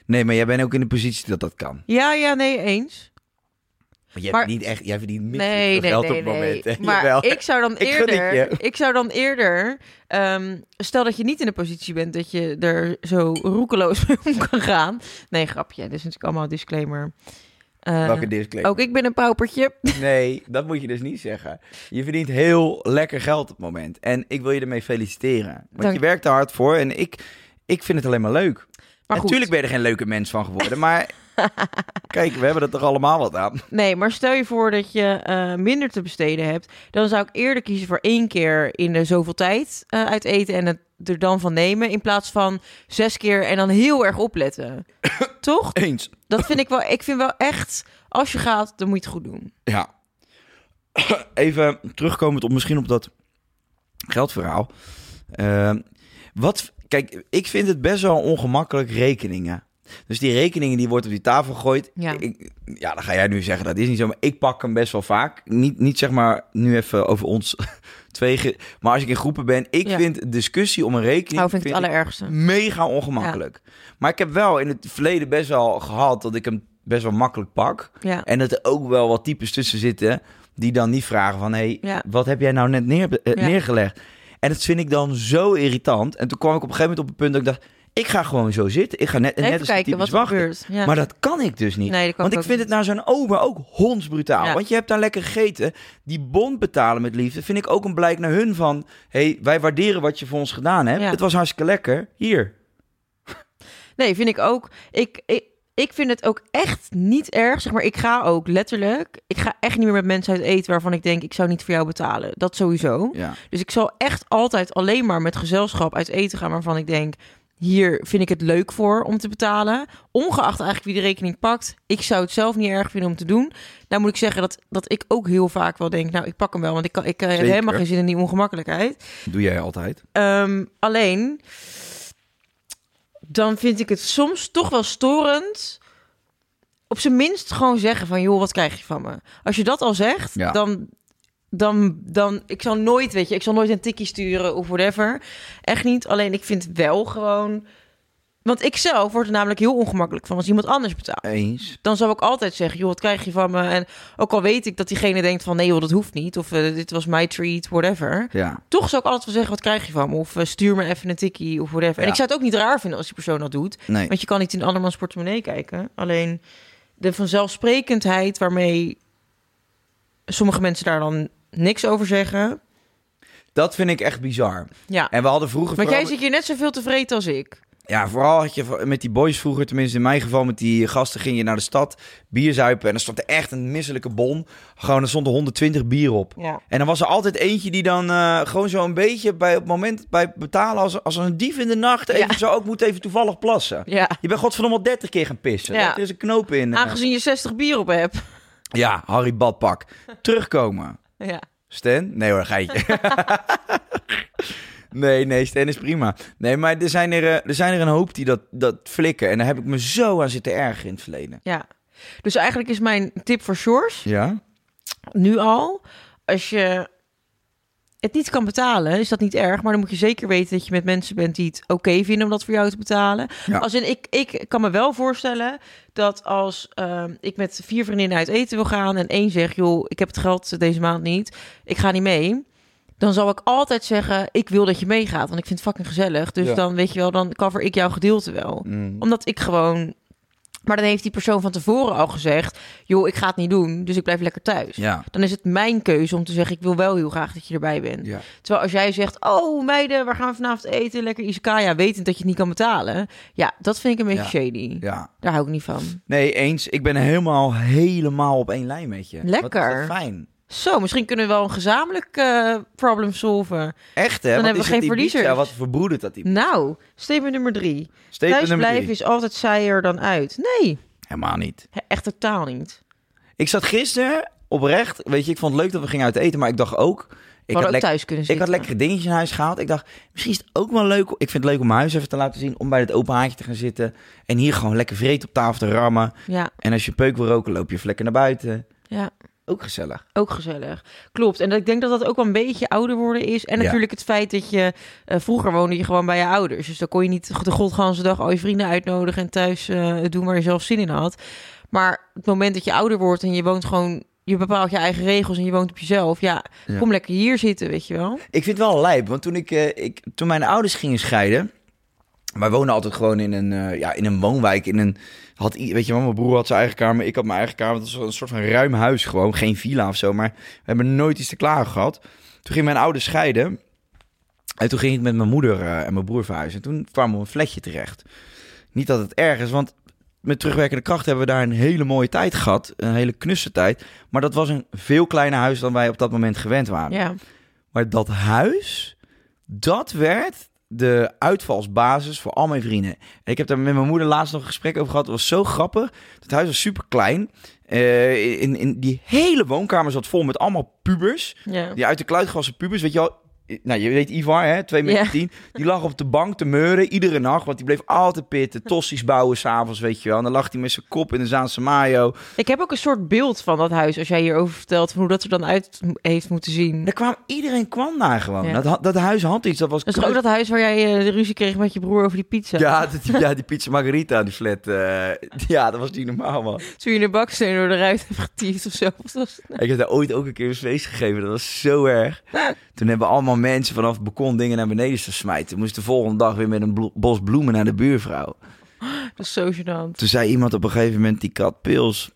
Nee, maar jij bent ook in de positie dat dat kan. Ja, ja, nee, eens. Maar jij Maar- verdient echt, jij verdient minder Nee, nee, geld nee, op het moment. hè? Maar Jawel. ik zou dan (laughs) eerder, ik zou dan eerder, stel dat je niet in de positie bent dat je er zo roekeloos (laughs) mee om kan gaan. Nee, grapje. Dit is natuurlijk allemaal disclaimer. Eh, Welke disclaimer? ook ik ben een paupertje. (laughs) Nee, dat moet je dus niet zeggen. Je verdient heel lekker geld op het moment. En ik wil je ermee feliciteren. Want Dank- je werkt er hard voor en ik, ik vind het alleen maar leuk. Goed. Natuurlijk ben je er geen leuke mens van geworden, maar (laughs) kijk, we hebben er toch allemaal wat aan. Nee, maar stel je voor dat je eh, minder te besteden hebt. Dan zou ik eerder kiezen voor één keer in de zoveel tijd eh, uit eten en het er dan van nemen. In plaats van zes keer en dan heel erg opletten. (coughs) Toch? Eens. Dat vind ik wel. Ik vind wel echt, als je gaat, dan moet je het goed doen. Ja. (coughs) Even terugkomend op misschien op dat geldverhaal. Ehm, wat, kijk, ik vind het best wel ongemakkelijk rekeningen. Dus die rekeningen die worden op die tafel gegooid. Ja. Ik, ja, dan ga jij nu zeggen dat is niet zo. Maar ik pak hem best wel vaak. Niet, niet zeg maar nu even over ons (laughs) twee. Maar als ik in groepen ben, ik Ja. vind discussie om een rekening Oh, vind ik het allerergste. mega ongemakkelijk. Maar ik heb wel in het verleden best wel gehad dat ik hem best wel makkelijk pak. Ja. En dat er ook wel wat types tussen zitten die dan niet vragen van... hé, hey, wat heb jij nou net neer, eh, neergelegd? En dat vind ik dan zo irritant. En toen kwam ik op een gegeven moment op het punt dat ik dacht... ik ga gewoon zo zitten. Ik ga net, net Even als die kijken wat wachten. Ja. Maar dat kan ik dus niet. Nee, dat kan Want ik vind het naar zo'n ober ook hondsbrutaal. Ja. Want je hebt daar lekker gegeten. Die bond betalen met liefde vind ik ook een blijk naar hun van... hé, hey, wij waarderen wat je voor ons gedaan hebt. Ja. Het was hartstikke lekker. Hier. Nee, vind ik ook. Ik, ik, ik vind het ook echt niet erg. Zeg maar, ik ga ook letterlijk. Ik ga echt niet meer met mensen uit eten waarvan ik denk, ik zou niet voor jou betalen. Dat sowieso. Ja. Dus ik zal echt altijd alleen maar met gezelschap uit eten gaan waarvan ik denk, hier vind ik het leuk voor om te betalen. Ongeacht eigenlijk wie de rekening pakt. Ik zou het zelf niet erg vinden om te doen. Nou moet ik zeggen dat, dat ik ook heel vaak wel denk, nou ik pak hem wel, want ik, kan, ik heb helemaal geen zin in die ongemakkelijkheid. Doe jij altijd. Ehm, alleen, dan vind ik het soms toch wel storend. Op zijn minst gewoon zeggen van, joh, wat krijg je van me? Als je dat al zegt, Ja. dan, dan, dan, ik zal nooit, weet je, ik zal nooit een tikkie sturen of whatever. Echt niet. Alleen ik vind wel gewoon, want ik zelf word er namelijk heel ongemakkelijk van als iemand anders betaalt. Eens. Dan zou ik altijd zeggen, joh, wat krijg je van me? En ook al weet ik dat diegene denkt van, nee joh, dat hoeft niet. Of eh, dit was my treat, whatever Ja. toch zou ik altijd wel zeggen, wat krijg je van me? Of eh, stuur me even een tikkie of whatever. En ik zou het ook niet raar vinden als die persoon dat doet. Nee. Want je kan niet in andermans portemonnee kijken. Alleen de vanzelfsprekendheid waarmee sommige mensen daar dan niks over zeggen. Dat vind ik echt bizar. Ja, En we hadden vroeger... want jij zit hier net zoveel tevreden als ik. Ja, vooral had je met die boys vroeger, tenminste in mijn geval, met die gasten ging je naar de stad, bier zuipen. En er stond er echt een misselijke bon. Gewoon, er stonden 120 bier op. Ja. En dan was er altijd eentje die dan eh, gewoon zo een beetje bij op het moment bij betalen als, als een dief in de nacht even Ja. zo ook moet even toevallig plassen. Ja. Je bent godverdomme al 30 keer gaan pissen. Ja. Er is een knoop in. Aangezien je 60 bier op hebt. Ja, Harry Badpak. (laughs) Terugkomen. Ja. Stan? Nee hoor, geitje. (laughs) nee, nee, Stan is prima. Nee, maar er zijn er, eh, er, zijn er een hoop die dat, dat flikken. En daar heb ik me zo aan zitten ergeren in het verleden. ja. Dus eigenlijk is mijn tip voor Shores Ja? nu al, als je het niet kan betalen, is dat niet erg. Maar dan moet je zeker weten dat je met mensen bent die het oké vinden om dat voor jou te betalen. Ja. Als in, ik, ik kan me wel voorstellen dat als ehm, ik met vier vriendinnen uit eten wil gaan en één zegt, joh, ik heb het geld deze maand niet, ik ga niet mee. Dan zal ik altijd zeggen, ik wil dat je meegaat, want ik vind het fucking gezellig. Dus Ja. dan weet je wel, dan cover ik jouw gedeelte wel. Mm. Omdat ik gewoon... Maar dan heeft die persoon van tevoren al gezegd, joh, ik ga het niet doen, dus ik blijf lekker thuis Ja. dan is het mijn keuze om te zeggen: ik wil wel heel graag dat je erbij bent. Ja. Terwijl als jij zegt: oh meiden, waar gaan we vanavond eten? Lekker izakaya, wetend dat je het niet kan betalen. Ja, dat vind ik een beetje Ja. shady. Ja. Daar hou ik niet van. Nee, eens. Ik ben helemaal, helemaal op één lijn met je. Lekker. Wat is dat fijn. Zo, misschien kunnen we wel een gezamenlijk eh, problem solven. Echt, hè? Dan Wat hebben we geen Ibiza? verliezers. Wat verbroedert dat die? Nou, statement nummer drie. Statement Thuis nummer blijven drie. is altijd saaier dan uit. Nee, Helemaal niet. he- echt totaal niet. Ik zat gisteren oprecht, weet je, ik vond het leuk dat we gingen uit eten, maar ik dacht ook... Ik hadden ook thuis kunnen Ik had lekkere dingetjes in huis gehaald. Ik dacht, misschien is het ook wel leuk. Ik vind het leuk om mijn huis even te laten zien. Om bij het open haartje te gaan zitten. En hier gewoon lekker vreed op tafel te rammen. Ja, En als je peuk wil roken, loop je even lekker naar buiten. ja. Ook gezellig. Ook gezellig. Klopt. En ik denk dat dat ook wel een beetje ouder worden is. En Ja. natuurlijk het feit dat je... eh, vroeger woonde je gewoon bij je ouders. Dus dan kon je niet de godganse dag al je vrienden uitnodigen... en thuis eh, doen waar je zelf zin in had. Maar het moment dat je ouder wordt en je woont gewoon... Je bepaalt je eigen regels en je woont op jezelf. Ja, Ja. kom lekker hier zitten, weet je wel. Ik vind het wel lijp, want toen, ik, eh, ik, toen mijn ouders gingen scheiden... Wij woonden altijd gewoon in een, ja, in een woonwijk. In een, had, weet je wel, mijn broer had zijn eigen kamer, ik had mijn eigen kamer. Het was een soort van ruim huis gewoon, geen villa of zo. Maar we hebben nooit iets te klagen gehad. Toen ging mijn ouders scheiden. En toen ging ik met mijn moeder eh, en mijn broer verhuizen. En toen kwamen we een flatje terecht. Niet dat het erg is, want met terugwerkende kracht hebben we daar een hele mooie tijd gehad. Een hele knusse tijd. Maar dat was een veel kleiner huis dan wij op dat moment gewend waren. Ja, Maar dat huis, dat werd de uitvalsbasis voor al mijn vrienden. En ik heb daar met mijn moeder laatst nog een gesprek over gehad. Het was zo grappig. Het huis was super klein. in, in die hele woonkamer zat vol met allemaal pubers. ja. Die uit de kluit gewassen pubers, weet je wel. Nou, je weet Ivar, hè, 2 meter Ja. 10. Die lag op de bank te meuren, iedere nacht. Want die bleef altijd pitten, tossies bouwen s'avonds, weet je wel. En dan lag hij met zijn kop in de Zaanse mayo. Ik heb ook een soort beeld van dat huis... als jij hierover vertelt, van hoe dat er dan uit heeft moeten zien. Daar kwam, iedereen kwam daar gewoon. Ja. Dat, dat huis had iets, dat was... Dat is ook dat huis waar jij eh, de ruzie kreeg met je broer over die pizza? Ja, die, ja, die pizza margarita, die flat. eh, ja, dat was niet normaal, man. Toen je een baksteen door de ruit hebt getiefd of zo. Ik heb daar ooit ook een keer een feest gegeven. Dat was zo erg. (laughs) Toen hebben allemaal mensen vanaf het balkon dingen naar beneden te smijten. Moest de volgende dag weer met een blo- bos bloemen naar de buurvrouw. (gasps) Dat is zo gênant. Toen zei iemand op een gegeven moment, die kat Pils...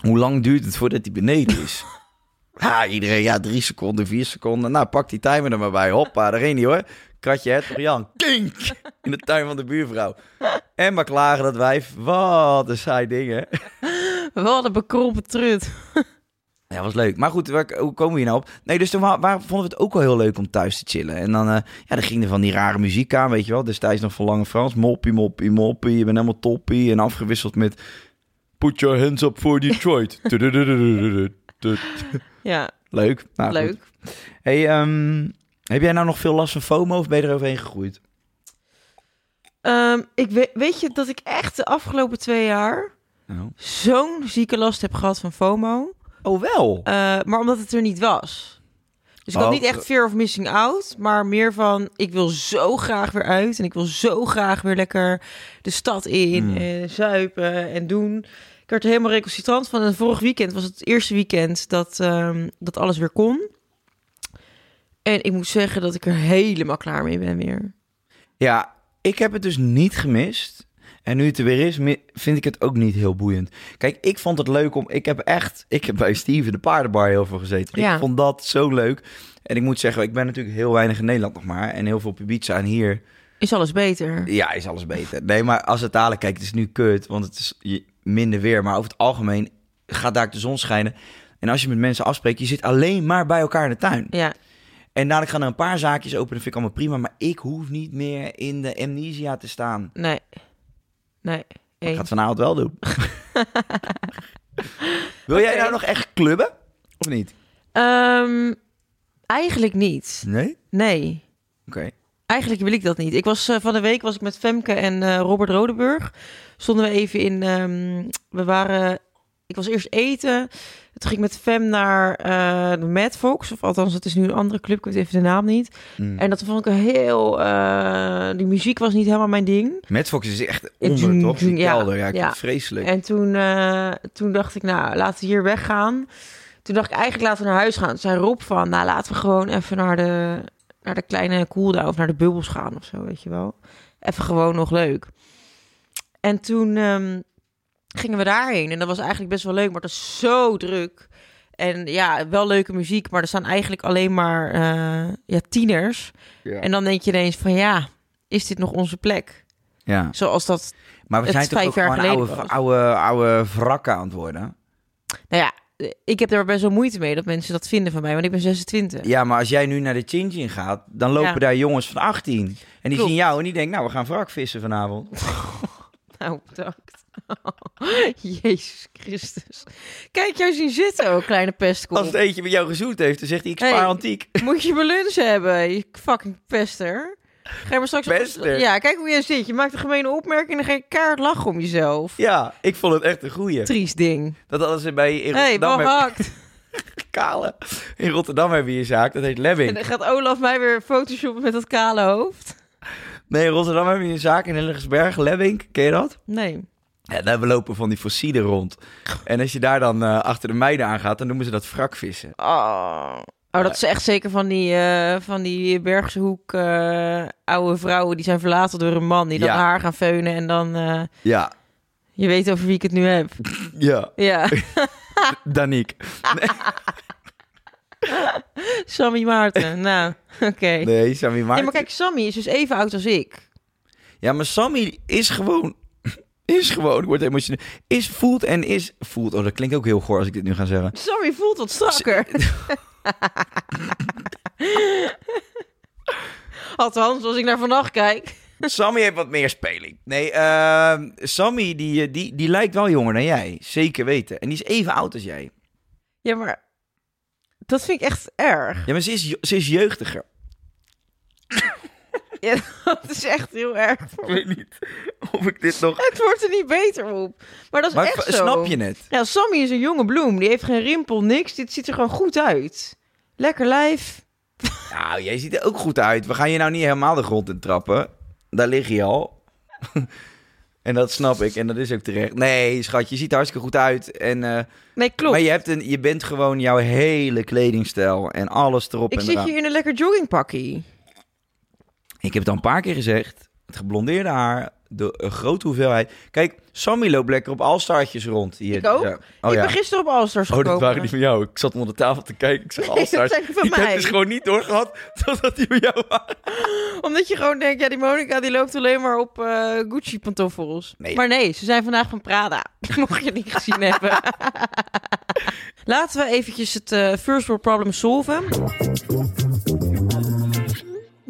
Hoe lang duurt het voordat hij beneden is? (laughs) ja, iedereen, ja, drie seconden, vier seconden. Nou, pak die timer er maar bij. Hoppa, daar ging hij hoor. Kratje het Jan. Kink! In de tuin van de buurvrouw. En maar klagen dat wijf. Wat een saai dingen. (laughs) Wat een bekrompen trut. Ja, was leuk. Maar goed, waar, hoe komen we hier nou op? Nee, dus toen wa- waar, vonden we het ook wel heel leuk om thuis te chillen. En dan, eh, ja, dan ging er van die rare muziek aan, weet je wel. Destijds nog van Lange Frans. Moppie, moppie, moppie. Je bent helemaal toppie. En afgewisseld met... Put your hands up for Detroit. (laughs) Ja, leuk. Nou, leuk. goed. Hey, ehm, heb jij nou nog veel last van FOMO of ben je er overheen gegroeid? Ehm, ik weet, weet je dat ik echt de afgelopen twee jaar Nou. zo'n zieke last heb gehad van FOMO. Oh, wel? Eh, maar omdat het er niet was. Dus ik had niet echt fear of missing out, maar meer van ik wil zo graag weer uit en ik wil zo graag weer lekker de stad in, Hmm. en zuipen en doen. Ik werd er helemaal recalcitrant van. En vorig weekend was het eerste weekend dat, ehm, dat alles weer kon. En ik moet zeggen dat ik er helemaal klaar mee ben weer. Ja, ik heb het dus niet gemist. En nu het er weer is, vind ik het ook niet heel boeiend. Kijk, ik vond het leuk om... Ik heb echt... Ik heb bij Steven de paardenbar heel veel gezeten. Ja. Ik vond dat zo leuk. En ik moet zeggen, ik ben natuurlijk heel weinig in Nederland nog maar. En heel veel op Ibiza. En hier, Is alles beter? ja, is alles beter. Nee, maar als het dadelijk... Kijk, het is nu kut, want het is minder weer. Maar over het algemeen gaat daar de zon schijnen. En als je met mensen afspreekt, je zit alleen maar bij elkaar in de tuin. Ja, En dadelijk gaan er een paar zaakjes open. Dat vind ik allemaal prima. Maar ik hoef niet meer in de amnesia te staan. nee. Nee. Ik ga het vanavond wel doen. (laughs) Wil jij nou nog echt clubben? Of niet? Ehm, eigenlijk niet. Nee? Nee. Oké. Eigenlijk wil ik dat niet. Ik was eh, van de week was ik met Femke en eh, Robert Rodeburg. Stonden we even in. ehm, we waren. Ik was eerst eten. Toen ging ik met Fem naar eh de Mad Fox. Of althans, het is nu een andere club. Ik weet even de naam niet. Mm. En dat vond ik een heel. eh, die muziek was niet helemaal mijn ding. Mad Fox is echt onder, doen- toch? Die ja, kelder. Ja, ja. vreselijk. En toen, eh, toen dacht ik, nou, laten we hier weggaan. Toen dacht ik eigenlijk, laten we naar huis gaan. Toen zei Rob van, nou, laten we gewoon even naar de, naar de kleine cooldown of naar de bubbels gaan of zo, weet je wel. Even gewoon nog leuk. En toen ehm, gingen we daarheen en dat was eigenlijk best wel leuk, maar het is zo druk. En ja, wel leuke muziek, maar er staan eigenlijk alleen maar eh, ja, tieners. Ja. En dan denk je ineens van, ja, is dit nog onze plek? ja. Zoals dat Maar we zijn toch vijf ook gewoon oude, was. oude, oude wrakken aan het worden? Nou ja, ik heb er best wel moeite mee dat mensen dat vinden van mij, want ik ben 26. Ja, maar als jij nu naar de Chin Chin gaat, dan lopen Ja. daar jongens van 18. En die Klopt. zien jou en die denken, nou, we gaan wrak vissen vanavond. (laughs) Nou, bedankt. (laughs) Jezus Christus. Kijk jou zien zitten, ook kleine pestkop. Als het eentje met jou gezoend heeft, dan zegt hij, ik spaar Hey. antiek. (laughs) Moet je mijn lunch hebben, je fucking pester. Ga je maar straks... Beste. Ja, kijk hoe je zit. Je maakt een gemene opmerking en dan ga je kaart lachen om jezelf. Ja, ik vond het echt een goeie. Triest ding. Dat hadden ze bij in Hé, hey, behakt. (laughs) kale. In Rotterdam hebben we een zaak, dat heet En Lebbing. dan gaat Olaf mij weer photoshoppen met dat kale hoofd. Nee, in Rotterdam hebben we een zaak in Hillegersberg, Lebbing. Ken je dat? Nee. Ja, daar lopen van die fossielen rond. En als je daar dan eh, achter de meiden aangaat, dan noemen ze dat wrakvissen. Oh. Oh, dat is echt zeker van die, eh, van die Bergse hoek eh, oude vrouwen die zijn verlaten door een man. Die dan Ja. haar gaan feunen en dan... Ja, je weet over wie ik het nu heb. ja. Ja, (laughs) Daniek. (laughs) Sammy Maarten. nou, oké. Nee, Sammy Nee, Maarten. maar kijk, Sammy is dus even oud als ik. Ja, maar Sammy is gewoon... Is gewoon, ik word emotioneel. Is, voelt en is... Voelt, oh, dat klinkt ook heel goor als ik dit nu ga zeggen. Sammy voelt wat strakker. (laughs) Althans, als ik naar vannacht kijk. Sammy heeft wat meer speling. Nee, ehm, Sammy die, eh, die, die lijkt wel jonger dan jij. Zeker weten. En die is even oud als jij. Ja, maar dat vind ik echt erg. Ja, maar ze is, ze is jeugdiger. (laughs) Ja, dat is echt heel erg. Ik weet niet of ik dit nog... Het wordt er niet beter op. Maar dat is Maar echt zo. snap je het? Ja, Sammy is een jonge bloem. Die heeft geen rimpel, niks. Dit ziet er gewoon goed uit. Lekker lijf. (laughs) Nou, jij ziet er ook goed uit. We gaan je nou niet helemaal de grond in trappen. Daar lig je al. (laughs) en dat snap ik. En dat is ook terecht. Nee, schat, je ziet er hartstikke goed uit. En, eh, Nee, klopt. Maar je, hebt een, je bent gewoon jouw hele kledingstijl en alles erop Ik en zit eraan. hier in een lekker joggingpakkie. Ik heb het al een paar keer gezegd. Het geblondeerde haar, de een grote hoeveelheid. Kijk, Sammy loopt lekker op alstartjes rond. Hier. Ik ook. Ja. Oh ik ja. ben gisteren op Allstars Oh, gekomen. dat waren die van jou. Ik zat onder de tafel te kijken. Ik zag (laughs) Nee, dat zijn van ik heb dus gewoon niet doorgehad (laughs) totdat die van jou waren. Omdat je gewoon denkt, ja, die Monica die loopt alleen maar op eh, Gucci-pantoffels. Nee. Maar nee, ze zijn vandaag van Prada. (laughs) Mocht je niet gezien hebben. Laten we eventjes het eh, first world problem solven.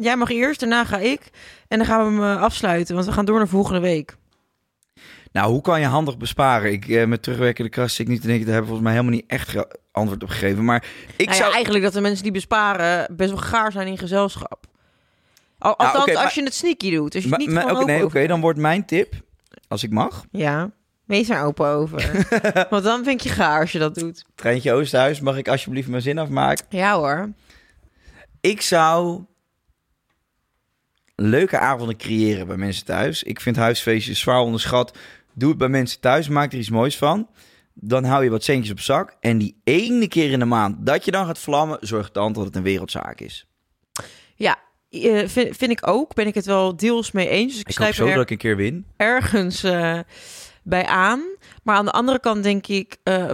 Jij mag eerst, daarna ga ik. En dan gaan we hem eh, afsluiten, want we gaan door naar volgende week. Nou, hoe kan je handig besparen? Ik eh, met terugwerkende kracht zit ik niet te denken. Daar hebben we volgens mij helemaal niet echt antwoord op gegeven. Maar ik nou ja, zou... eigenlijk dat de mensen die besparen best wel gaar zijn in gezelschap. Al, Nou, althans, maar- als je het sneaky doet. Als je Ma- het niet ma- gewoon Oké, open nee, oké, dan wordt mijn tip, als ik mag. Ja, wees er open over. (laughs) Want dan vind je gaar als je dat doet. Treintje Oosterhuis, mag ik alsjeblieft mijn zin afmaken? Ja hoor. Ik zou leuke avonden creëren bij mensen thuis. Ik vind huisfeestjes zwaar onderschat. Doe het bij mensen thuis, maak er iets moois van. Dan hou je wat centjes op zak. En die ene keer in de maand dat je dan gaat vlammen, zorgt dan dat het een wereldzaak is. Ja, eh, vind, vind ik ook. Ben ik het wel deels mee eens. Dus ik, Ik hoop zo er dat ik een keer win. ergens eh, bij aan. Maar aan de andere kant denk ik... eh,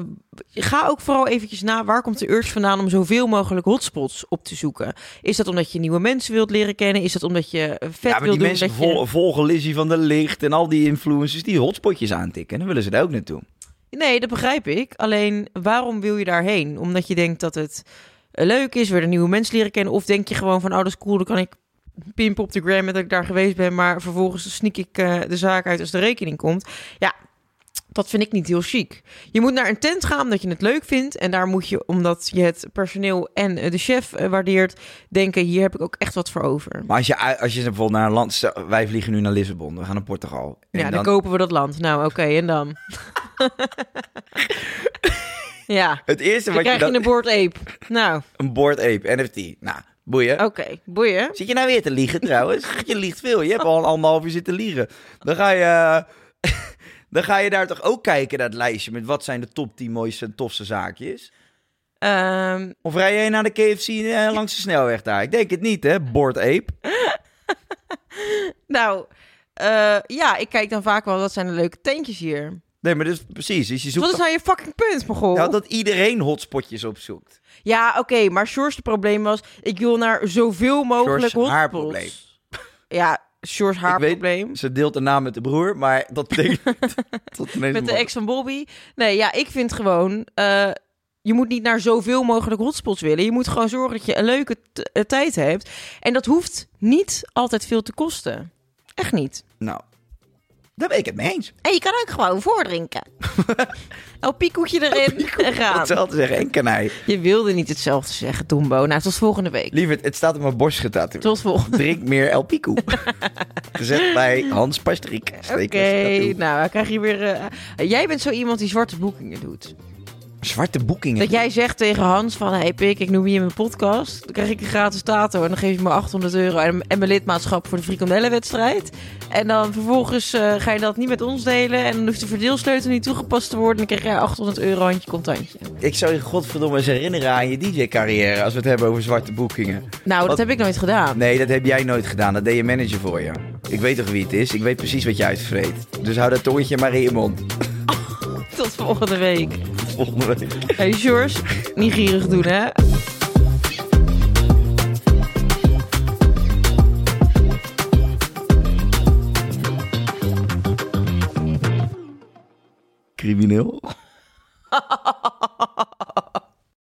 ga ook vooral eventjes na... waar komt de urge vandaan om zoveel mogelijk hotspots op te zoeken? Is dat omdat je nieuwe mensen wilt leren kennen? Is dat omdat je eh, vet Ja, maar wilt die doen? mensen dat vol- je... volgen Lizzie van der Licht en al die influencers die hotspotjes aantikken. Dan willen ze daar ook naartoe. Nee, dat begrijp ik. Alleen, waarom wil je daarheen? Omdat je denkt dat het eh, leuk is, weer een nieuwe mensen leren kennen? Of denk je gewoon van, oh, dat is cool, dan kan ik pimpen op de gram met dat ik daar geweest ben, maar vervolgens sneak ik de zaak uit als de rekening komt. Ja, dat vind ik niet heel chic. Je moet naar een tent gaan omdat je het leuk vindt. En daar moet je, omdat je het personeel en eh, de chef eh, waardeert, denken, hier heb ik ook echt wat voor over. Maar als je, als je bijvoorbeeld naar een land... Wij vliegen nu naar Lissabon, we gaan naar Portugal. En ja, dan, dan, kopen we dat land. Nou, oké, en dan? (laughs) ja, het eerste wat je krijg je dan... een boord ape. Nou, Een board ape, NFT. Nou, boeien. Oké, boeien. Zit je nou weer te liegen trouwens? Je liegt veel. Je hebt al een anderhalf uur zitten liegen. Dan ga je... Dan ga je daar toch ook kijken naar het lijstje met wat zijn de top 10 mooiste en tofste zaakjes? Ehm, Of rij jij naar de KFC eh, (laughs) langs de snelweg daar? Ik denk het niet, hè? Board ape. (laughs) nou, eh, ja, ik kijk dan vaak wel, wat zijn de leuke tentjes hier? Nee, maar dus precies. Dus je zoekt Wat is nou je fucking punt, Mogol? Ja, dat iedereen hotspotjes opzoekt. Ja, oké, maar Shores probleem was, ik wil naar zoveel mogelijk Shores hotspots. haarprobleem. Ja, Shores Ik weet- haarprobleem. Ze deelt de naam met de broer, maar dat betekent... (laughs) tot Met de ex van Bobby. Nee, ja, ik vind gewoon... eh, je moet niet naar zoveel mogelijk hotspots willen. Je moet gewoon zorgen dat je een leuke eh, tijd hebt. En dat hoeft niet altijd veel te kosten. Echt niet. Nou, Daar ben ik het mee eens. En je kan ook gewoon voordrinken. (laughs) El Picoetje erin (laughs) en gaan. Hetzelfde zeggen en kanij. Je wilde niet hetzelfde zeggen, Tombo. Nou, tot volgende week. Lieverd, het staat op mijn borst getatoeëerd. Tot volgende Drink meer El Pico. (laughs) Gezet bij Hans Pastrik. Oké, nou, dan krijg je weer... eh, jij bent zo iemand die zwarte boekingen doet. Zwarte boekingen. Dat jij zegt tegen Hans van... Hey Pik, ik noem je in mijn podcast. Dan krijg ik een gratis tato en dan geef je me 800 euro... en, en mijn lidmaatschap voor de frikandellenwedstrijd. En dan vervolgens eh, ga je dat niet met ons delen... en dan hoeft de verdeelsleutel niet toegepast te worden... en dan krijg jij 800 euro handje contantje. Ik zou je godverdomme eens herinneren aan je DJ-carrière... als we het hebben over zwarte boekingen. Nou, dat Wat- heb ik nooit gedaan. Nee, dat heb jij nooit gedaan. Dat deed je manager voor je. Ik weet toch wie het is? Ik weet precies wat je uitvreet. Dus hou dat tongetje maar in je mond. (laughs) Tot volgende week. Volgende week. Hey, George, niet gierig doen, hè? Crimineel. (laughs)